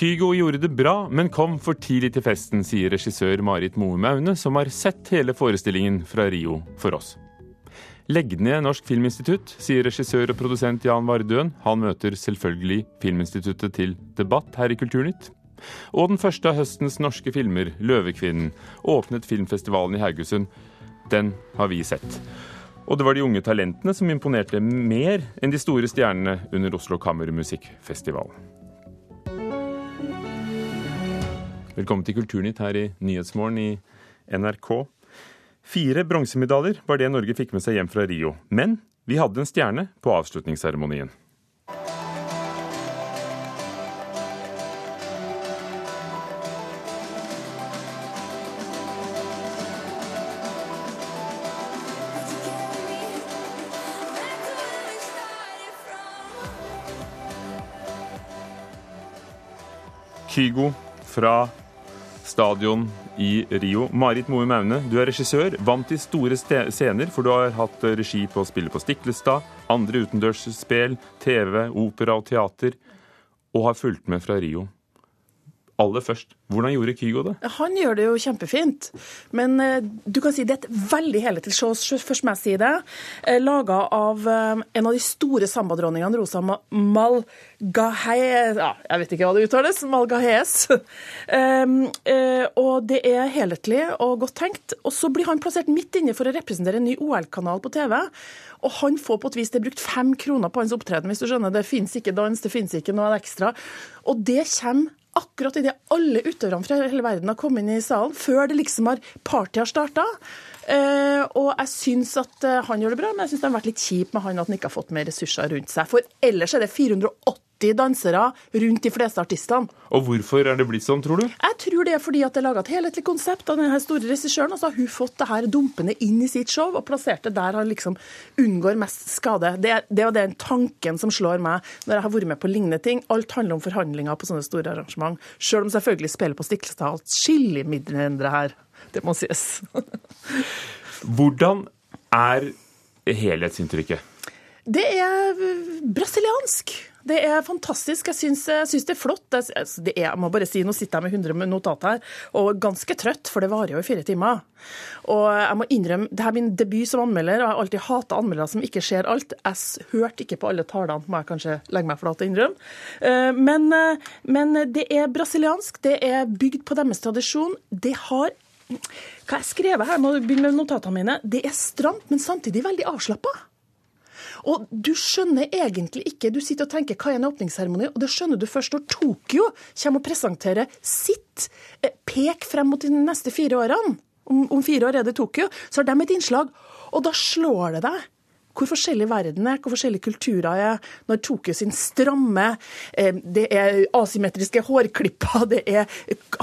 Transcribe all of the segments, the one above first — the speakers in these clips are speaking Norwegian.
Kygo gjorde det bra, men kom for tidlig til festen, sier regissør Marit Moe Maune, som har sett hele forestillingen fra Rio for oss. Legg ned Norsk Filminstitutt, sier regissør og produsent Jan Vardøen. Han møter selvfølgelig Filminstituttet til debatt her i Kulturnytt. Og den første av høstens norske filmer, 'Løvekvinnen', åpnet filmfestivalen i Haugesund. Den har vi sett. Og det var de unge talentene som imponerte mer enn de store stjernene under Oslo Kammermusikkfestival. Velkommen til Kulturnytt her i Nyhetsmorgen i NRK. Fire bronsemedaljer var det Norge fikk med seg hjem fra Rio. Men vi hadde en stjerne på avslutningsseremonien. Kygo fra stadion i Rio. Marit Moe Maune, du er regissør, vant i store scener, for du har hatt regi på å spille på Stiklestad, andre utendørsspill, TV, opera og teater, og har fulgt med fra Rio aller først, hvordan gjorde Kygo det? Han gjør det jo kjempefint. Men uh, du kan si det er et veldig helhetlig show, først må jeg si det. Eh, Laga av uh, en av de store sambadronningene, Rosa Malgahes ja, Jeg vet ikke hva det uttales. Malgahes. og det er helhetlig og godt tenkt. Og så blir han plassert midt inne for å representere en ny OL-kanal på TV. Og han får på et vis det er brukt fem kroner på hans opptreden, hvis du skjønner. Det fins ikke dans, det fins ikke noe ekstra. Og det kommer akkurat idet alle utøverne fra hele verden har kommet inn i salen, før det liksom har partyet har starta. Uh, og jeg syns at uh, han gjør det bra, men jeg syns det har vært litt kjipt med han at han ikke har fått mer ressurser rundt seg. For ellers er det 480 80 dansere rundt de fleste artistene. Og hvorfor er det blitt sånn, tror du? Jeg tror det er fordi at det er laga et helhetlig konsept av denne store regissøren. Og så har hun fått det her dumpende inn i sitt show og plassert det der han liksom unngår mest skade. Det, det er den tanken som slår meg når jeg har vært med på lignende ting. Alt handler om forhandlinger på sånne store arrangement. Sjøl om selvfølgelig spiller på Stiklestad atskillig mindre her. Det må sies. Hvordan er helhetsinntrykket? Det er brasiliansk. Det er fantastisk. Jeg syns, jeg syns det er flott. Det er, jeg må bare si, Nå sitter jeg med 100 notater her, og ganske trøtt, for det varer jo i fire timer. Og jeg må innrømme, det er min debut som anmelder, og jeg har alltid hata anmeldere som ikke ser alt. Jeg hørte ikke på alle talene, må jeg kanskje legge meg flat og innrømme. Eh, men, eh, men det er brasiliansk, det er bygd på deres tradisjon. Det har hva jeg skrevet her, må begynne med notatene mine. Det er stramt, men samtidig veldig avslappa. Og du skjønner egentlig ikke Du sitter og tenker hva er en åpningsseremoni, og det skjønner du først når Tokyo kommer og presenterer sitt eh, pek frem mot de neste fire årene. Om, om fire år er det Tokyo. Så har de et innslag, og da slår det deg hvor forskjellig verden er, hvor forskjellige kulturer er. Når Tokyo sin stramme, eh, det er asymmetriske hårklipper, det er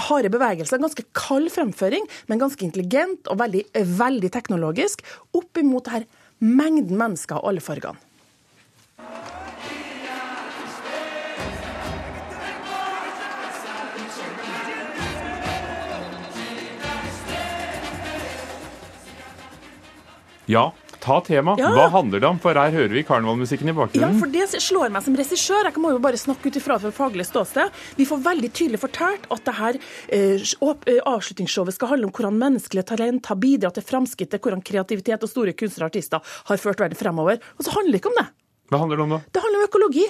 harde bevegelser. Ganske kald fremføring, men ganske intelligent og veldig, veldig teknologisk. Opp imot det her mengden mennesker av alle fargene. Ja, Ta tema. Ja. Hva handler det om? For her hører vi karnevalmusikken i bakgrunnen. Ja, for Det slår meg som regissør. Jeg må jo bare snakke ut ifra fra faglig ståsted. Vi får veldig tydelig fortalt at det her eh, eh, avslutningsshowet skal handle om hvordan menneskelige talent har bidratt til framskrittet, hvordan kreativitet og store kunstnere og artister har ført verden fremover. Og så handler det ikke om det. Hva handler det om da? Det handler om økologi.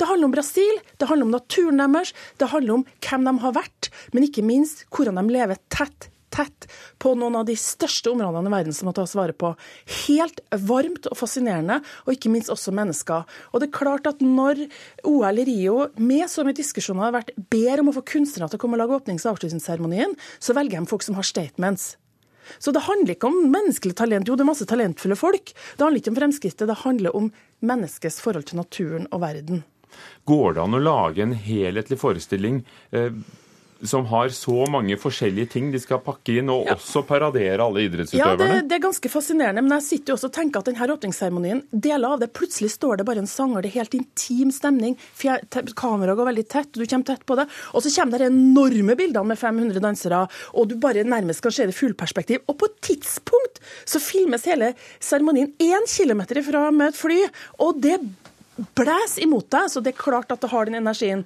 Det handler om Brasil, det handler om naturen deres, det handler om hvem de har vært, men ikke minst hvordan de lever tett tett på noen av de største områdene i verden som må tas vare på. Helt varmt og fascinerende, og ikke minst også mennesker. Og det er klart at når OL i Rio med så mye diskusjoner har vært ber om å få kunstnere til å komme og lage åpnings- og avslutningsseremonien, så velger de folk som har statements. Så det handler ikke om menneskelig talent. Jo, det er masse talentfulle folk. Det handler ikke om fremskrittet, det handler om menneskets forhold til naturen og verden. Går det an å lage en helhetlig forestilling eh, som har så mange forskjellige ting de skal pakke inn, og ja. også paradere alle idrettsutøverne? Ja, det, det, er ganske fascinerende. Men jeg sitter jo også og tenker at denne åpningsseremonien, deler av det, plutselig står det bare en sanger, det er helt intim stemning. Kameraet går veldig tett, og du kommer tett på det. Og så kommer de enorme bildene med 500 dansere, og du bare nærmest kan se det fullperspektiv. Og på et tidspunkt så filmes hele seremonien én kilometer ifra med et fly, og det blåser imot deg, så det er klart at det har den energien.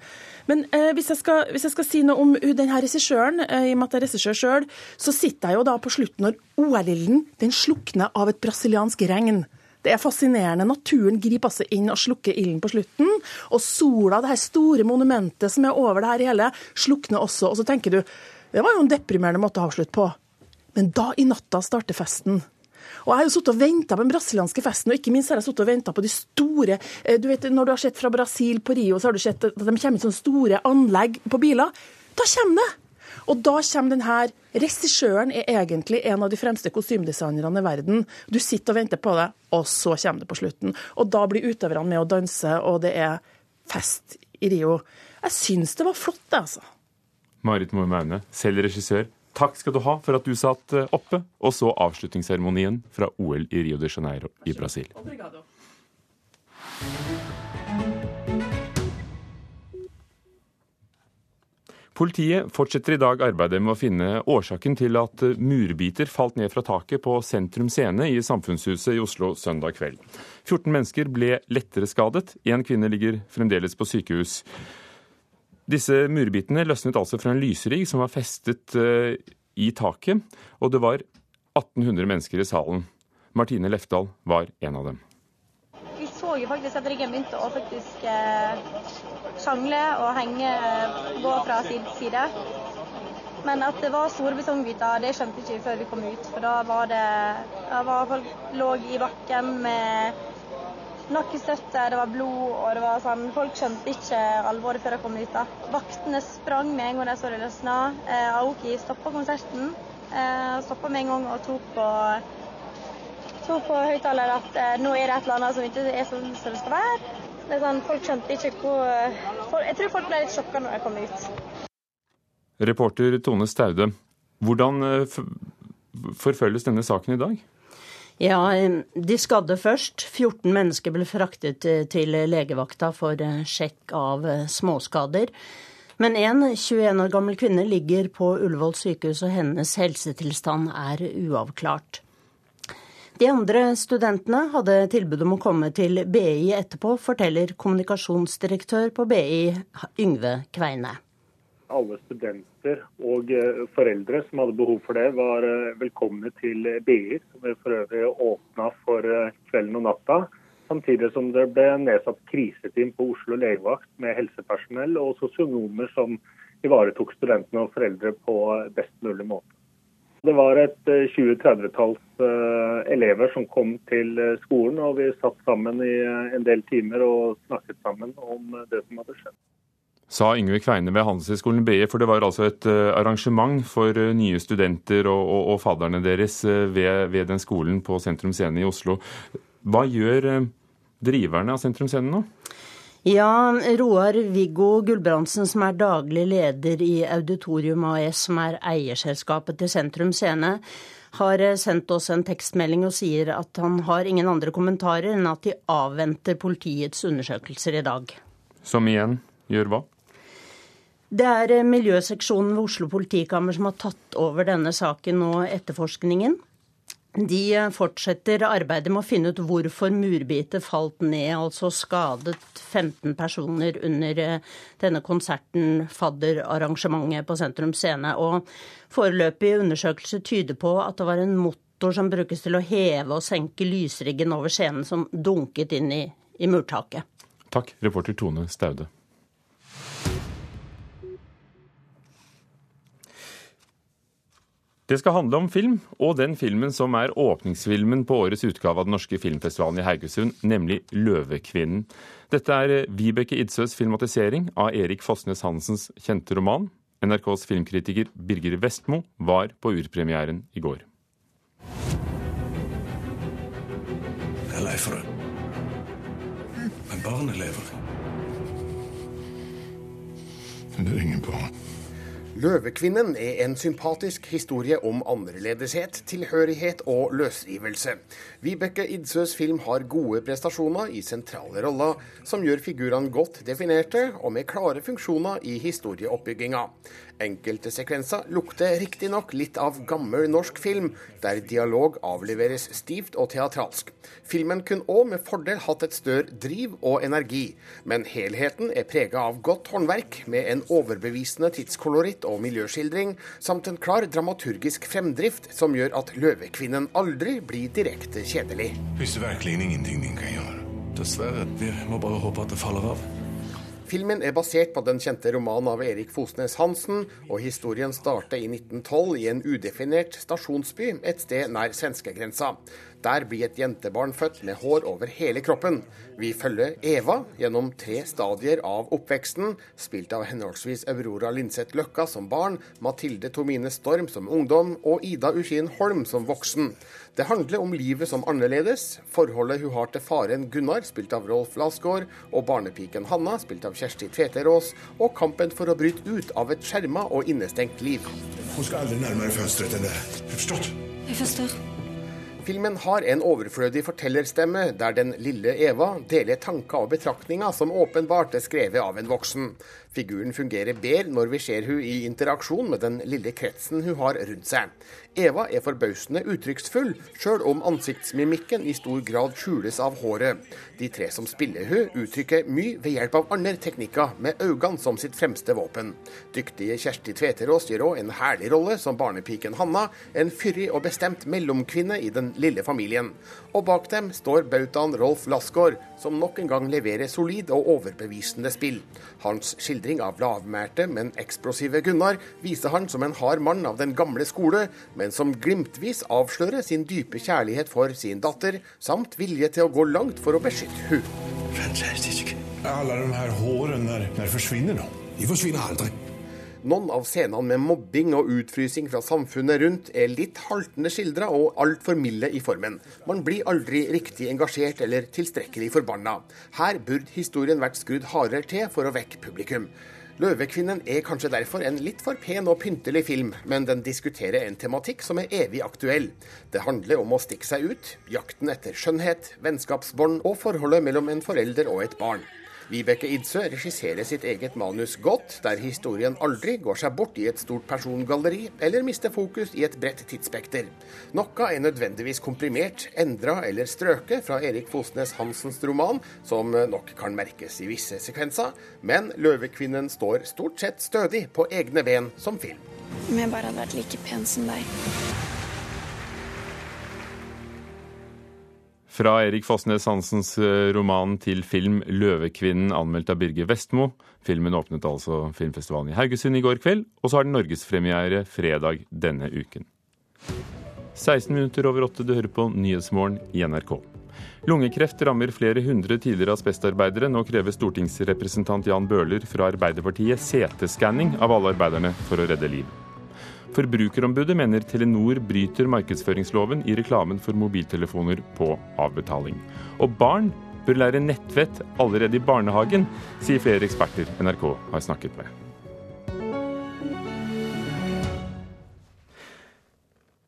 Men eh, hvis, jeg skal, hvis, jeg skal, si noe om denne regissøren, eh, i og med at jeg er regissør sjøl, så sitter jeg jo da på slutten når OL-ilden den slukner av et brasiliansk regn. Det er fascinerende. Naturen griper altså inn og slukker ilden på slutten. Og sola, det her store monumentet som er over det her hele, slukner også. Og så tenker du det var jo en deprimerende måte å avslutte på. Men da i natta starter festen. Og Jeg har jo sittet og venta på den brasilianske festen, og ikke minst har jeg sittet og venta på de store eh, du vet, Når du har sett fra Brasil på Rio, så har du sett at de kommer med sånne store anlegg på biler. Da kommer det! Og da kommer den her Regissøren er egentlig en av de fremste kostymedesignerne i verden. Du sitter og venter på det, og så kommer det på slutten. Og da blir utøverne med å danse, og det er fest i Rio. Jeg syns det var flott, det, altså. Marit Moe Maune, selv regissør. Takk skal du ha for at du satt eh, oppe og så avslutningsseremonien fra OL i Rio de Janeiro i Brasil. Politiet fortsetter i dag arbeidet med å finne årsaken til at murbiter falt ned fra taket på Sentrum Scene i Samfunnshuset i Oslo søndag kveld. 14 mennesker ble lettere skadet. Én kvinne ligger fremdeles på sykehus. Disse murbitene løsnet altså fra en lysrigg som var festet eh, i taket, og det var 1800 mennesker i salen. Martine Lefdal var en av dem. Vi så jo faktisk at riggen begynte å faktisk eh, sjangle og henge, gå fra side til side. Men at det var store betongbiter, det skjønte ikke før vi kom ut. For da var det da var Folk lå i bakken med nakkestøtte, det var blod og det var sånn Folk skjønte ikke alvoret før de kom ut. da. Vaktene sprang med en gang de så det løsna. Eh, Aoki stoppa konserten. Eh, stoppa med en gang og tok på tok på høyttaler at eh, nå er det et eller annet som ikke er sånn som det skal være. Det er sånn, Folk skjønte ikke hvor Jeg tror folk ble litt sjokka når de kom ut. Reporter Tone Staude, hvordan eh, forfølges denne saken i dag? Ja, De skadde først. 14 mennesker ble fraktet eh, til legevakta for eh, sjekk av småskader. Men en 21 år gammel kvinne ligger på Ullevål sykehus, og hennes helsetilstand er uavklart. De andre studentene hadde tilbud om å komme til BI etterpå, forteller kommunikasjonsdirektør på BI, Yngve Kveine. Alle studenter og eh, foreldre som hadde behov for det, var eh, velkomne til BI, som vi for øvrig åpna for eh, kvelden og natta. Samtidig som det ble nedsatt kriseteam på Oslo legevakt med helsepersonell og sosionomer som ivaretok studentene og foreldre på best mulig måte. Det var et 20-30-talls eh, eh, elever som kom til eh, skolen, og vi satt sammen i en del timer og snakket sammen om det som hadde skjedd. Sa Yngve Kveine ved Handelshøyskolen BI, for det var altså et arrangement for nye studenter og, og, og fadderne deres ved, ved, den skolen på Sentrum Scene i Oslo. Hva gjør driverne av Sentrum Scene nå? Ja, Roar Viggo Gulbrandsen, som er daglig leder i Auditorium AS, som er eierselskapet til Sentrum Scene, har eh, sendt oss en tekstmelding og sier at han har ingen andre kommentarer enn at de avventer politiets undersøkelser i dag. Som igjen gjør hva? Det er eh, miljøseksjonen ved Oslo politikammer som har tatt over denne saken og etterforskningen. De fortsetter arbeidet med å finne ut hvorfor murbiter falt ned, altså skadet 15 personer under eh, denne konserten, fadderarrangementet på Sentrum Scene. Og foreløpige undersøkelser tyder på at det var en motor som brukes til å heve og senke lysriggen over scenen, som dunket inn i, i murtaket. Takk, reporter Tone Staude. Det skal handle om film, og den filmen som er åpningsfilmen på årets utgave av den norske filmfestivalen i Haugesund, nemlig 'Løvekvinnen'. Dette er Vibeke Idsøs filmatisering av Erik Fossnes Hansens kjente roman. NRKs filmkritiker Birger Vestmo var på urpremieren i går. Jeg er lei for det. Men barnet lever. Men Det er ingen barn. 'Løvekvinnen' er en sympatisk historie om annerledeshet, tilhørighet og løsrivelse. Vibeke Idsøs film har gode prestasjoner i sentrale roller, som gjør figurene godt definerte og med klare funksjoner i historieoppbygginga. Enkelte sekvenser lukter riktignok litt av gammel norsk film, der dialog avleveres stivt og teatralsk. Filmen kunne òg med fordel hatt et større driv og energi, men helheten er prega av godt håndverk, med en overbevisende tidskoloritt og miljøskildring, samt en klar dramaturgisk fremdrift som gjør at 'Løvekvinnen' aldri blir direkte kjedelig. Hvis det virkelig ingenting din kan gjøre? Dessverre. Vi må bare håpe at det faller av. Filmen er basert på den kjente romanen av Erik Fosnes Hansen, og historien starter i 1912 i en udefinert stasjonsby et sted nær svenskegrensa. Der blir et jentebarn født med hår over hele kroppen. Vi følger Eva gjennom tre stadier av oppveksten, spilt av henholdsvis Aurora Linseth Løkka som barn, Mathilde Tomine Storm som ungdom og Ida Uskin Holm som voksen. Det handler om livet som annerledes, forholdet hun har til faren Gunnar, spilt av Rolf Lasgaard, og barnepiken Hanna, spilt av Kjersti Tveterås, og kampen for å bryte ut av et skjerma og innestengt liv. Hun skal aldri nærmere fønsteret enn det. Forstått? Jeg forstår. Filmen har en overflødig fortellerstemme, der den lille Eva deler tanker og betraktninger som åpenbart er skrevet av en voksen. Figuren fungerer bedre når vi ser hun i interaksjon med den lille kretsen hun har rundt seg. Eva er forbausende uttrykksfull, sjøl om ansiktsmimikken i stor grad skjules av håret. De tre som spiller hun uttrykker mye ved hjelp av andre teknikker, med øynene som sitt fremste våpen. Dyktige Kjersti Tveterås gjør òg en herlig rolle som barnepiken Hanna, en fyrig og bestemt mellomkvinne i den lille familien. Og bak dem står bautaen Rolf Lassgaard, som nok en gang leverer solid og overbevisende spill. Hans skildring av lavmælte, men eksplosive Gunnar viser han som en hard mann av den gamle skole, men som glimtvis avslører sin dype kjærlighet for sin datter, samt vilje til å gå langt for å beskytte. Fantastisk. Alle de her hårene, når, når forsvinner de? De forsvinner aldri. Noen av scenene med mobbing og utfrysing fra samfunnet rundt er litt haltende skildra og altfor milde i formen. Man blir aldri riktig engasjert eller tilstrekkelig forbanna. Her burde historien vært skrudd hardere til for å vekke publikum. 'Løvekvinnen' er kanskje derfor en litt for pen og pyntelig film, men den diskuterer en tematikk som er evig aktuell. Det handler om å stikke seg ut, jakten etter skjønnhet, vennskapsbånd og forholdet mellom en forelder og et barn. Vibeke Idsøe regisserer sitt eget manus godt, der historien aldri går seg bort i et stort persongalleri eller mister fokus i et bredt tidsspekter. Noe er nødvendigvis komprimert, endra eller strøket fra Erik Fosnes Hansens roman, som nok kan merkes i visse sekvenser, men 'Løvekvinnen' står stort sett stødig på egne ben som film. Om jeg bare hadde vært like pen som deg. Fra Erik Fossnes Hansens eh, roman til film 'Løvekvinnen', anmeldt av Birger Vestmo. Filmen åpnet altså filmfestivalen i Haugesund i går kveld, og så har den norgespremiere fredag denne uken. 16 minutter over åtte, du hører på Nyhetsmorgen i NRK. Lungekreft rammer flere hundre tidligere asbestarbeidere. Nå krever stortingsrepresentant Jan Bøhler fra Arbeiderpartiet CT-skanning av alle arbeiderne for å redde liv. Forbrukerombudet mener Telenor bryter markedsføringsloven i reklamen for mobiltelefoner på avbetaling. Og barn bør lære nettvett allerede i barnehagen, sier flere eksperter NRK har snakket med.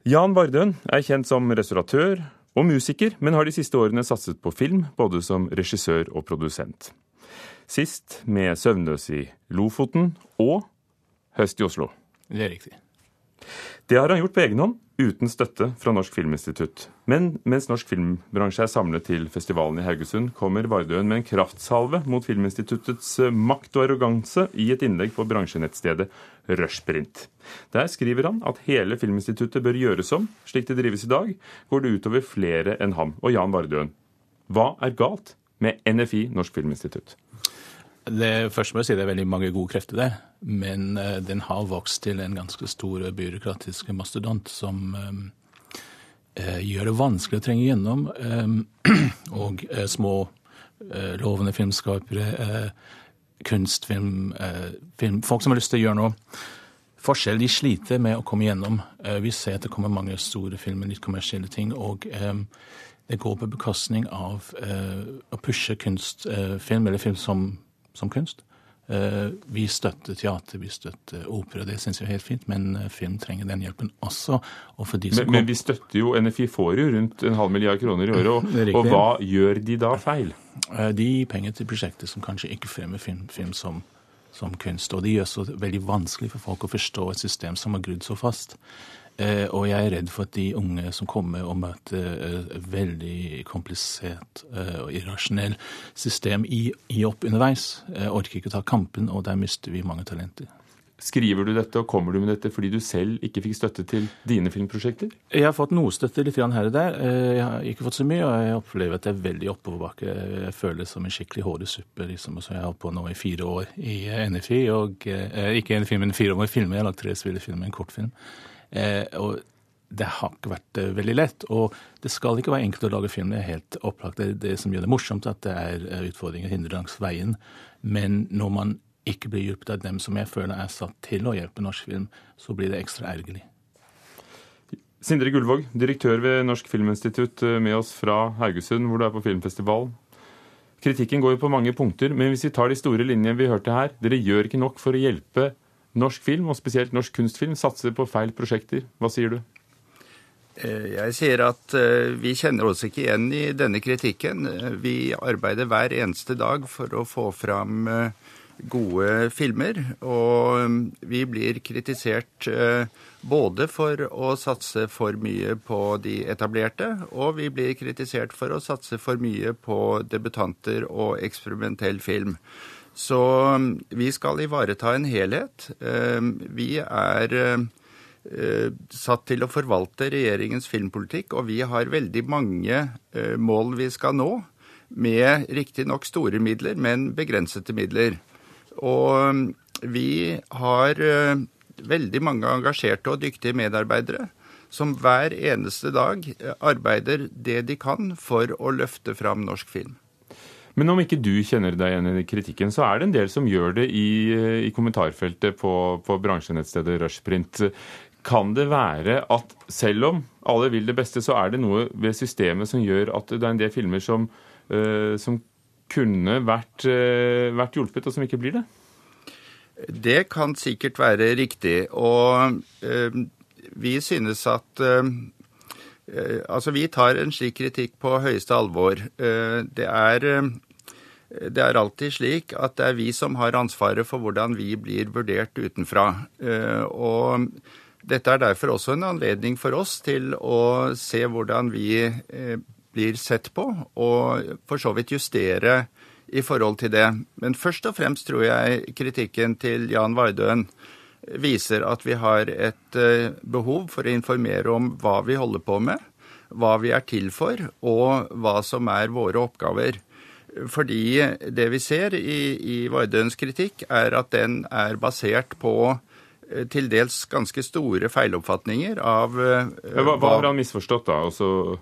Jan Bardøen er kjent som restauratør og musiker, men har de siste årene satset på film, både som regissør og produsent. Sist med 'Søvnløs i Lofoten' og 'Høst i Oslo'. Det er riktig. Det har han gjort på egen hånd, uten støtte fra Norsk Filminstitutt. Men mens norsk filmbransje er samlet til festivalen i Haugesund, kommer Vardøen med en kraftsalve mot Filminstituttets makt og arroganse i et innlegg på bransjenettstedet Rushprint. Der skriver han at hele Filminstituttet bør gjøres om. Slik det drives i dag, går det utover flere enn ham og Jan Vardøen. Hva er galt med NFI, Norsk Filminstitutt? Det Først må jeg si det er veldig mange gode krefter der, men uh, den har vokst til en ganske stor byråkratisk mastodont som um, uh, gjør det vanskelig å trenge gjennom. Og små lovende filmskapere, kunstfilm, film, folk som har lyst til å gjøre noe forskjell. De sliter med å komme gjennom. Vi ser at det kommer mange store filmer, litt kommersielle ting. og det går på bekostning av å pushe kunstfilm, eller film som som kunst. Eh, vi støtter teater, vi støtter opera, det syns jeg er helt fint, men eh, film trenger den hjelpen også. Og Men, men, vi støtter jo, NFI får jo rundt en halv milliard kroner i året, og, og hva gjør de da feil? Eh, de gir penger til prosjekter som kanskje ikke fremmer film, film som, som kunst. Og det gjør så veldig vanskelig for folk å forstå et system som har grudd så fast. Eh, og jeg er redd for at de unge som kommer og møter et veldig komplisert og irrasjonell system i, i opp underveis, orker ikke å ta kampen, og der mister vi mange talenter. Skriver du dette og kommer du med dette fordi du selv ikke fikk støtte til dine filmprosjekter? Jeg har fått noe støtte litt her og der. Eh, jeg har ikke fått så mye, og jeg opplever at det er veldig oppoverbakke. Jeg føler det som en skikkelig håresuppe. Liksom. som jeg har holdt på nå i fire år i NFI, og eh, ikke NFI, men fire år med filmer. Jeg har lagd tre spillefilmer, en kortfilm. Eh, og det har ikke vært veldig lett. Og det skal ikke være enkelt å lage film. Det er helt opplagt. Det er det som gjør det morsomt, at det er utfordringer hindre langs veien. Men når man ikke blir hjulpet av dem som jeg føler er satt til å hjelpe norsk film, så blir det ekstra ergerlig. Sindre Gullvåg, direktør ved Norsk Filminstitutt, eh, med oss fra Haugesund, hvor du er på filmfestival. Kritikken går jo på mange punkter, men hvis vi tar de store linjene vi hørte her Dere gjør ikke nok for å hjelpe norsk film, og spesielt norsk kunstfilm, satser på feil prosjekter. Hva sier du? Eh, jeg sier at eh, vi kjenner oss ikke igjen i denne kritikken. Vi arbeider hver eneste dag for å få fram gode filmer. Og um, vi blir kritisert eh, både for å satse for mye på de etablerte, og vi blir kritisert for å satse for mye på debutanter og eksperimentell film. Så um, vi skal ivareta en helhet. Um, vi er eh, satt til å forvalte regjeringens filmpolitikk, og vi har veldig mange eh, mål vi skal nå. Med riktignok store midler, men begrensede midler. Og um, vi har uh, veldig mange engasjerte og dyktige medarbeidere som hver eneste dag uh, arbeider det de kan for å løfte fram norsk film. Men om ikke du kjenner deg igjen i kritikken, så er det en del som gjør det i, uh, i kommentarfeltet på, på bransjenettstedet Rushprint. Kan det være at selv om alle vil det beste, så er det noe ved systemet som gjør at det er en del filmer som, uh, som kunne vært, uh, vært hjulpet, og som ikke blir det? Det kan sikkert være riktig. Og uh, vi synes at Altså, vi tar en slik kritikk på høyeste alvor. Det er, det er alltid slik at det er vi som har ansvaret for hvordan vi blir vurdert utenfra. Og dette er derfor også en anledning for oss til å se hvordan vi blir sett på, og for så vidt justere i forhold til det. Men først og fremst tror jeg kritikken til Jan Vardøen viser at vi har et eh, behov for å informere om hva vi holder på med, hva vi er til for, og hva som er våre oppgaver. Fordi det vi ser i, i Vardøens kritikk, er at den er basert på eh, til dels ganske store feiloppfatninger av hva, hva, har han misforstått, da? Altså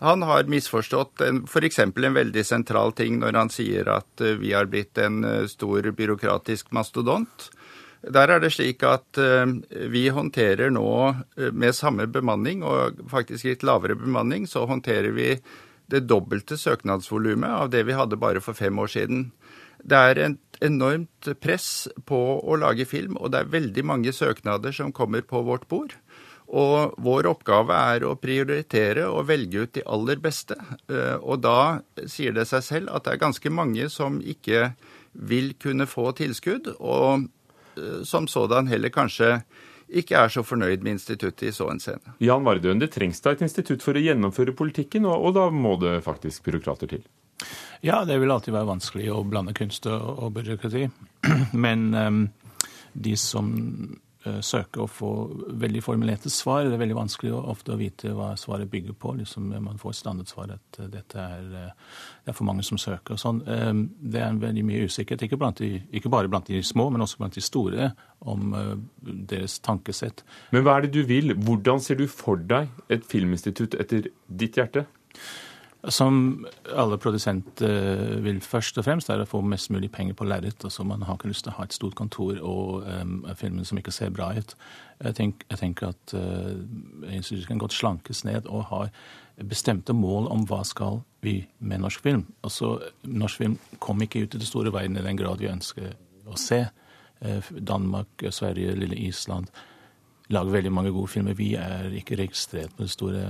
han har misforstått f.eks. en veldig sentral ting når han sier at eh, vi har blitt en eh, stor byråkratisk mastodont. Der er det slik at eh, vi håndterer nå med samme bemanning, og faktisk litt lavere bemanning, så håndterer vi det dobbelte søknadsvolumet av det vi hadde bare for fem år siden. Det er et enormt press på å lage film, og det er veldig mange søknader som kommer på vårt bord. Og vår oppgave er å prioritere og velge ut de aller beste. Eh, og da sier det seg selv at det er ganske mange som ikke vil kunne få tilskudd, og eh, som sådan heller kanskje ikke er så fornøyd med instituttet i så henseende. Jan Vardøen, det trengs da et institutt for å gjennomføre politikken, og, og, da må det faktisk byråkrater til? Ja, det vil alltid være vanskelig å blande kunst og, byråkrati. Men um, de som Eh, søke å få veldig formulerte svar. Det er veldig vanskelig ofte å vite hva svaret bygger på. Liksom man får et standardsvar at eh, dette er, eh, det er for mange som søker. og sånn. Det er veldig mye usikkerhet, ikke, de, ikke, bare blant de små, men også blant de store, om deres tankesett. Men hva er det du vil? Hvordan ser du for deg et filminstitutt etter ditt hjerte? Som alle produsenter vil først og fremst, er å få mest mulig penger på lerret. Altså man har ikke lyst til å ha et stort kontor og um, filmer som ikke ser bra ut. Jeg, tenk, jeg tenker at uh, instituttet kan godt slankes ned og ha bestemte mål om hva skal vi med norsk film. Altså, Norsk film kom ikke ut i det store verden i den grad vi ønsker å se. Uh, Danmark, Sverige, lille Island lager veldig mange gode filmer. Vi er ikke registrert på store,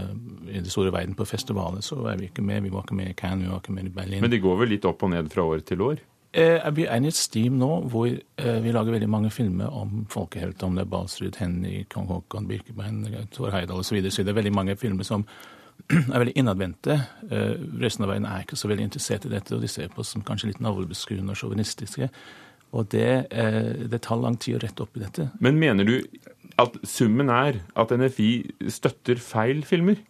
i den store verden på festivaler, så er vi ikke med. Vi var ikke med i Cannes, vi var ikke med i Berlin. Men de går vel litt opp og ned fra år til år? Eh, vi er i et steam nå hvor eh, vi lager veldig mange filmer om folkehelter. Om det er Balsrud, Henny, Kong Haakon, Birkebein, Thor Heidal osv. Så, videre. så det er veldig mange filmer som er veldig innadvendte. Eh, resten av verden er ikke så veldig interessert i dette, og de ser på oss som kanskje litt navlebeskuende og sjåvinistiske. Og det, det, tar lang tid å rette opp i dette. Men mener du at summen er at NFI støtter feil filmer?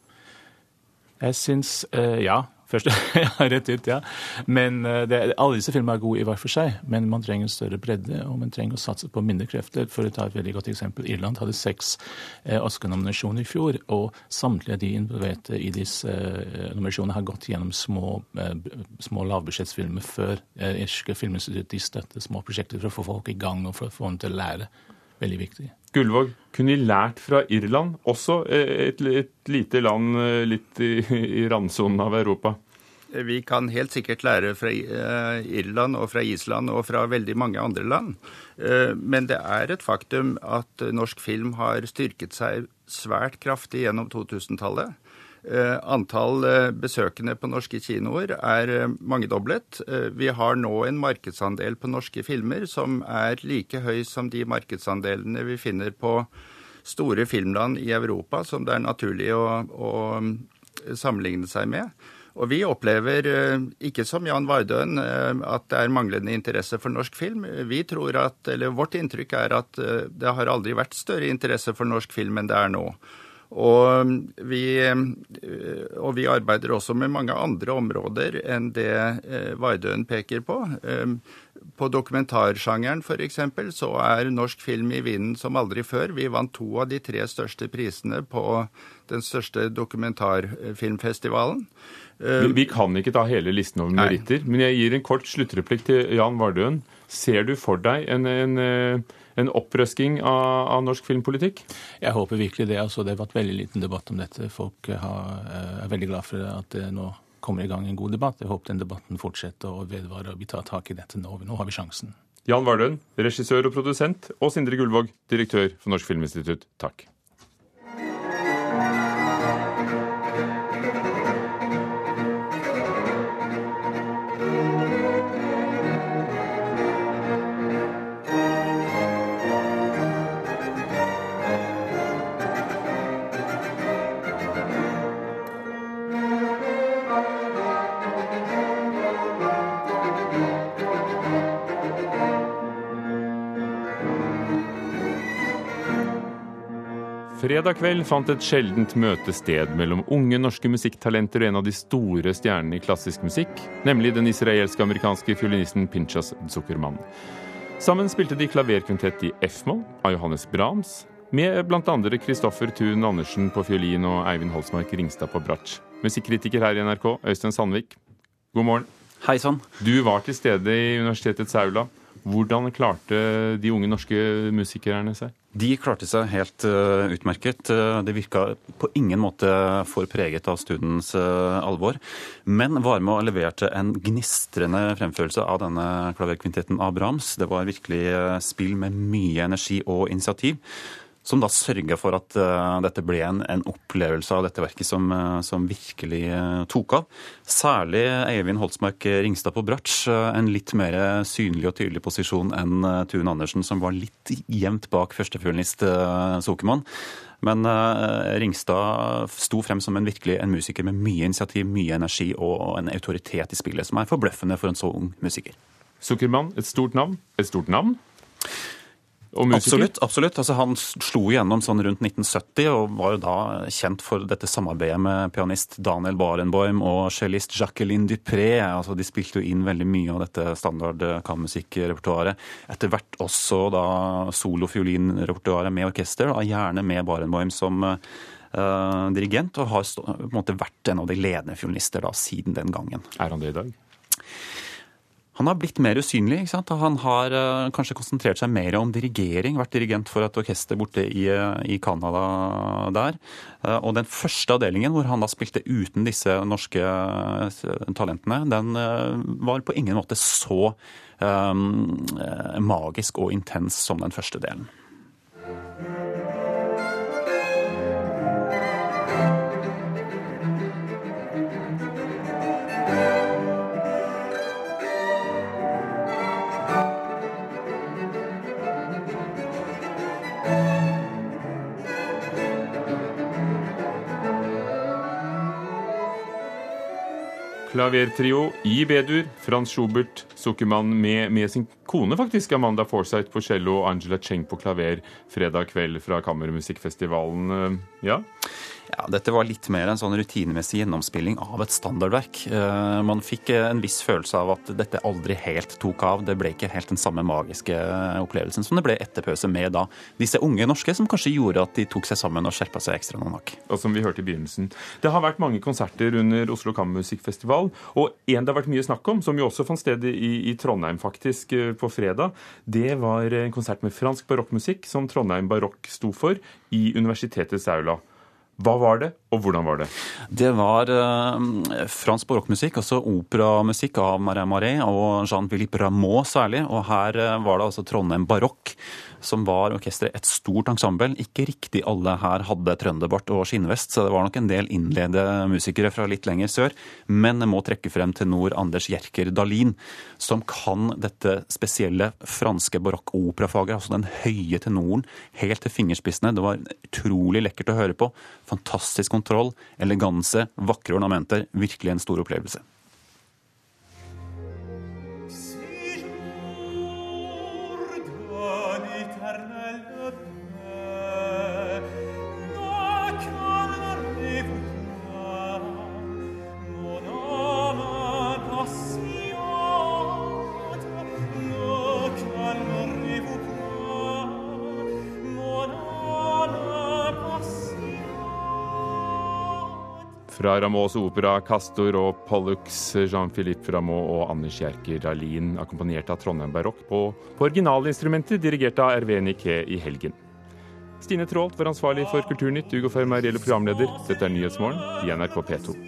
Jeg syns ja. Først, ja, rett ut, ja. Men eh, det, alle disse filmene er gode i hver for seg, men man trenger en større bredde, og man trenger å satse på mindre krefter. For å ta et veldig godt eksempel, Irland hadde seks eh, Oscar-nominasjoner i fjor, og samtlige de involverte i disse eh, nominasjonene har gått gjennom små, eh, små lavbudsjettsfilmer før eh, irske filminstitutt de støtter små prosjekter for å få folk i gang og for å få dem til å lære. Veldig viktig. Gullvåg, kunne vi lært fra Irland, også et, et lite land litt i, i randsonen av Europa? Vi kan helt sikkert lære fra Irland og fra Island og fra veldig mange andre land. Men det er et faktum at norsk film har styrket seg svært kraftig gjennom 2000-tallet. Eh, antall eh, besøkende på norske kinoer er eh, mangedoblet. Vi har nå en markedsandel på norske filmer som er like høy som de markedsandelene vi finner på store filmland i Europa, som det er naturlig å, å sammenligne seg med. Og vi opplever, ikke som Jan Vardøen, at det er manglende interesse for norsk film. Vi tror at, eller Vårt inntrykk er at det har aldri vært større interesse for norsk film enn det er nå. Og vi, eh, og vi, arbeider også med mange andre områder enn det eh, Vardøen peker på. Eh, på dokumentarsjangeren f.eks. så er norsk film i vinden som aldri før. Vi vant to av de tre største prisene på den største dokumentarfilmfestivalen. Vi kan ikke ta hele listen over meritter, men jeg gir en kort sluttreplikk til Jan Vardøen. Ser du for deg en, en en opprøsking av, av, norsk filmpolitikk? Jeg håper virkelig det. Altså, det har vært veldig liten debatt om dette. Folk har, eh, er veldig glad for at det nå kommer i gang en god debatt. Jeg håper den debatten fortsetter og vedvarer, og vi tar tak i dette nå. Nå har vi sjansen. Jan Vardøen, regissør og produsent, og Sindre Gullvåg, direktør for Norsk Filminstitutt, takk. Fredag kveld fant et sjeldent møte sted mellom unge norske musikktalenter og en av de store stjernene i klassisk musikk, nemlig den israelsk-amerikanske fiolinisten Pinchas Zuckermann. Sammen spilte de klaverkvintett i F-moll av Johannes Brahms, med bl.a. Kristoffer Thun Andersen på fiolin og Eivind Holsmark Ringstad på bratsj. Musikkritiker her i NRK, Øystein Sandvik, god morgen. Hei sann. Du var til stede i universitetets aula. Hvordan klarte de unge norske musikerne seg? De klarte seg helt uh, utmerket. Uh, det virka på ingen måte for preget av stundens uh, alvor. Men var med og leverte en gnistrende fremførelse av denne klaverkvintetten av Brahms. Det var virkelig spill med mye energi og initiativ som da sørga for at uh, dette ble en, en, opplevelse av dette verket som, uh, som virkelig uh, tok av. Særlig Eivind Holtsmark Ringstad på bratsj, en litt mer synlig og tydelig posisjon enn Tune Andersen, som var litt jevnt bak førstefiolinist Sokemann. Men Ringstad sto frem som en virkelig en musiker med mye initiativ, mye energi og en autoritet i spillet, som er forbløffende for en så ung musiker. Zuckermann, et stort navn. Et stort navn? Absolutt. absolutt. Altså, han slo gjennom sånn rundt 1970 og var jo da kjent for dette samarbeidet med pianist Daniel Barenboim og cellist Jacqueline Dupré. Altså, de spilte jo inn veldig mye av dette standard kammermusikkrepertoaret. Etter hvert også da solofiolinrepertoaret med orkester, da, gjerne med Barenboim som uh, dirigent, og har på en måte vært en av de ledende fiolinister da, siden den gangen. Er han det i dag? Han har blitt mer usynlig. ikke sant? Han har uh, kanskje konsentrert seg mer om dirigering. Vært dirigent for et orkester borte i, uh, i Canada der. Uh, og den første avdelingen, hvor han da spilte uten disse norske talentene, den var på ingen måte så magisk og intens som den første delen. Klavertrio i B-dur. Frans Schubert, sukkermann med, med, sin kone, faktisk, Amanda Forsyth på cello og Angela Cheng på klaver fredag kveld fra Kammermusikkfestivalen. Eh, ja? Ja, Dette var litt mer en sånn rutinemessig gjennomspilling av et standardverk. Eh, man fikk en viss følelse av at dette aldri helt tok av. Det ble ikke helt den samme magiske opplevelsen som det ble etterpøse med da disse unge norske, som kanskje gjorde at de tok seg sammen og skjerpa seg ekstra noen hakk. Og som vi hørte i begynnelsen. Det har vært mange konserter under Oslo Kammermusikkfestival, og en det har vært mye snakk om, som jo også fant sted i, i Trondheim faktisk eh, på fredag, det var en konsert med fransk barokkmusikk som Trondheim Barokk sto for i universitetets aula. Hva var det, og hvordan var det? Det var eh, fransk barokkmusikk, altså operamusikk av Marie Marais og Jean-Philippe Rameau særlig. Og her eh, var det altså Trondheim Barokk som var orkesteret et stort ensemble. Ikke riktig alle her hadde trønderbart og skinnvest, så det var nok en del innlede musikere fra litt lenger sør. Men jeg må trekke frem tenor Anders Jerker Dahlin, som kan dette spesielle franske barokkoperafaget, altså den høye tenoren, helt til fingerspissene. Det var utrolig lekkert å høre på. Fantastisk kontroll, eleganse, vakre ornamenter. Virkelig en stor opplevelse. Rameaus opera 'Castor' og Pollux, Jean-Philippe Rameau og Anders Kjerker Dahlin, akkompagnert av Trondheim Barokk på, på originalinstrumenter, dirigert av Hervé Niquet i helgen. Stine Traalt var ansvarlig for Kulturnytt, Ugo Fermariello programleder. Dette er Nyhetsmorgen i NRK P2.